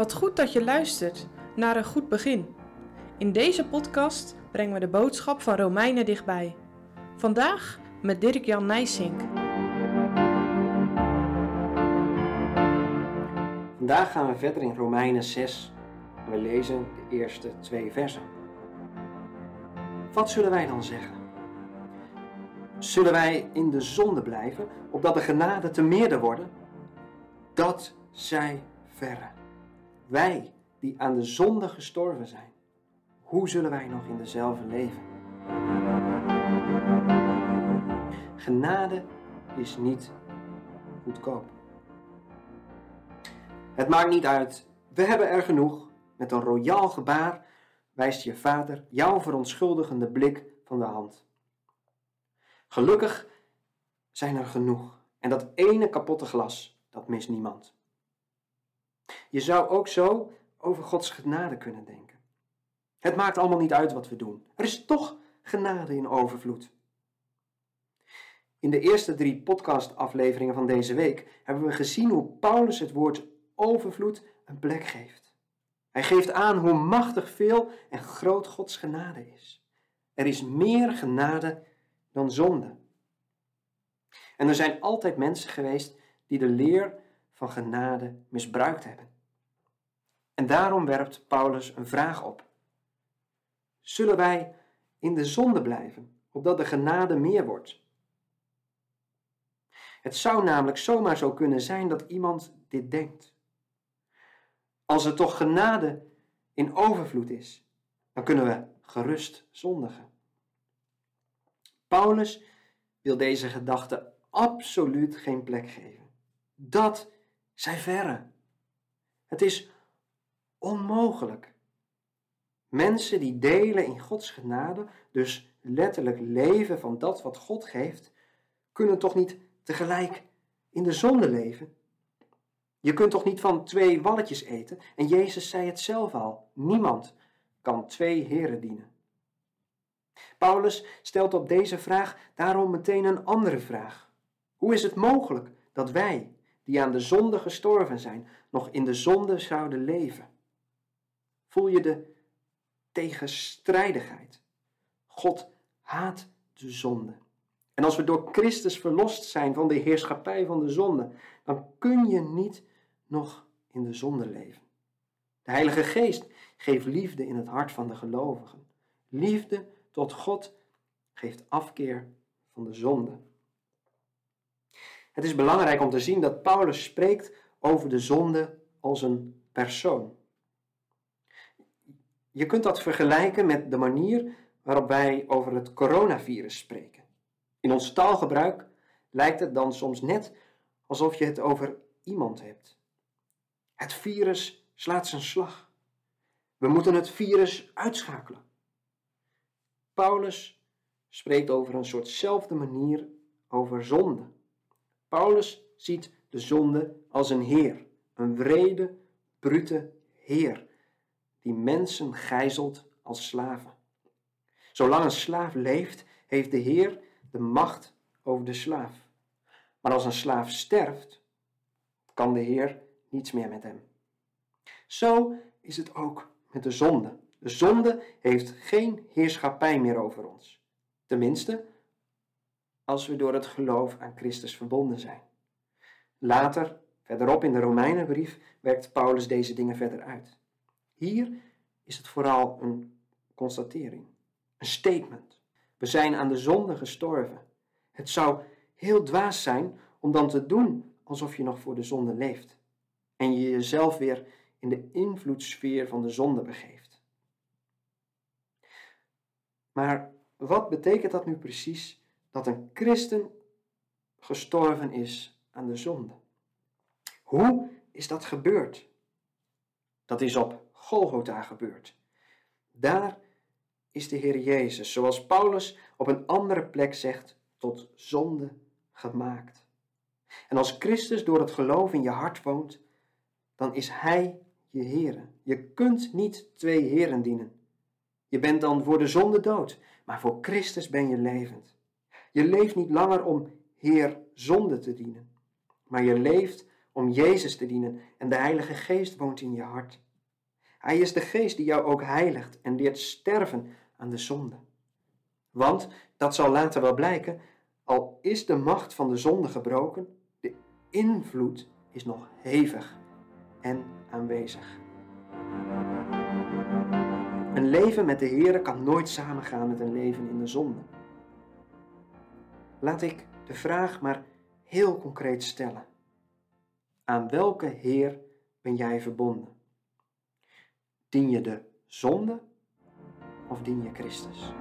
Wat goed dat je luistert naar een goed begin. In deze podcast brengen we de boodschap van Romeinen dichtbij. Vandaag met Dirk-Jan Nijsink. Vandaag gaan we verder in Romeinen 6 en we lezen de eerste twee versen. Wat zullen wij dan zeggen? Zullen wij in de zonde blijven, opdat de genade te meerder worden? Dat zij verre. Wij die aan de zonde gestorven zijn, hoe zullen wij nog in dezelfde leven? Genade is niet goedkoop. Het maakt niet uit, we hebben er genoeg. Met een royaal gebaar wijst je vader jouw verontschuldigende blik van de hand. Gelukkig zijn er genoeg. En dat ene kapotte glas, dat mist niemand. Je zou ook zo over Gods genade kunnen denken. Het maakt allemaal niet uit wat we doen. Er is toch genade in overvloed. In de eerste drie podcastafleveringen van deze week hebben we gezien hoe Paulus het woord overvloed een plek geeft. Hij geeft aan hoe machtig veel en groot Gods genade is. Er is meer genade dan zonde. En er zijn altijd mensen geweest die de leer van genade misbruikt hebben. En daarom werpt Paulus een vraag op. Zullen wij in de zonde blijven, opdat de genade meer wordt? Het zou namelijk zomaar zo kunnen zijn dat iemand dit denkt. Als er toch genade in overvloed is, dan kunnen we gerust zondigen. Paulus wil deze gedachte absoluut geen plek geven. Dat zij verre. Het is onmogelijk. Mensen die delen in Gods genade, dus letterlijk leven van dat wat God geeft, kunnen toch niet tegelijk in de zonde leven? Je kunt toch niet van twee walletjes eten? En Jezus zei het zelf al: niemand kan twee heren dienen. Paulus stelt op deze vraag daarom meteen een andere vraag. Hoe is het mogelijk dat wij, die aan de zonde gestorven zijn, nog in de zonde zouden leven? Voel je de tegenstrijdigheid? God haat de zonde. En als we door Christus verlost zijn van de heerschappij van de zonde, dan kun je niet nog in de zonde leven. De Heilige Geest geeft liefde in het hart van de gelovigen. Liefde tot God geeft afkeer van de zonde. Het is belangrijk om te zien dat Paulus spreekt over de zonde als een persoon. Je kunt dat vergelijken met de manier waarop wij over het coronavirus spreken. In ons taalgebruik lijkt het dan soms net alsof je het over iemand hebt. Het virus slaat zijn slag. We moeten het virus uitschakelen. Paulus spreekt over een soortzelfde manier over zonde. Paulus ziet de zonde als een heer, een wrede, brute heer, die mensen gijzelt als slaven. Zolang een slaaf leeft, heeft de heer de macht over de slaaf. Maar als een slaaf sterft, kan de heer niets meer met hem. Zo is het ook met de zonde. De zonde heeft geen heerschappij meer over ons. Tenminste, als we door het geloof aan Christus verbonden zijn. Later, verderop in de Romeinenbrief, werkt Paulus deze dingen verder uit. Hier is het vooral een constatering, een statement. We zijn aan de zonde gestorven. Het zou heel dwaas zijn om dan te doen alsof je nog voor de zonde leeft en je jezelf weer in de invloedssfeer van de zonde begeeft. Maar wat betekent dat nu precies dat een christen gestorven is aan de zonde? Hoe is dat gebeurd? Dat is op Golgotha gebeurd. Daar is de Heer Jezus, zoals Paulus op een andere plek zegt, tot zonde gemaakt. En als Christus door het geloof in je hart woont, dan is Hij je Heer. Je kunt niet twee Heren dienen. Je bent dan voor de zonde dood, maar voor Christus ben je levend. Je leeft niet langer om Heer zonde te dienen, maar je leeft om Jezus te dienen en de Heilige Geest woont in je hart. Hij is de Geest die jou ook heiligt en leert sterven aan de zonde. Want, dat zal later wel blijken, al is de macht van de zonde gebroken, de invloed is nog hevig en aanwezig. Een leven met de Heer kan nooit samengaan met een leven in de zonde. Laat ik de vraag maar heel concreet stellen. Aan welke Heer ben jij verbonden? Dien je de zonde of dien je Christus?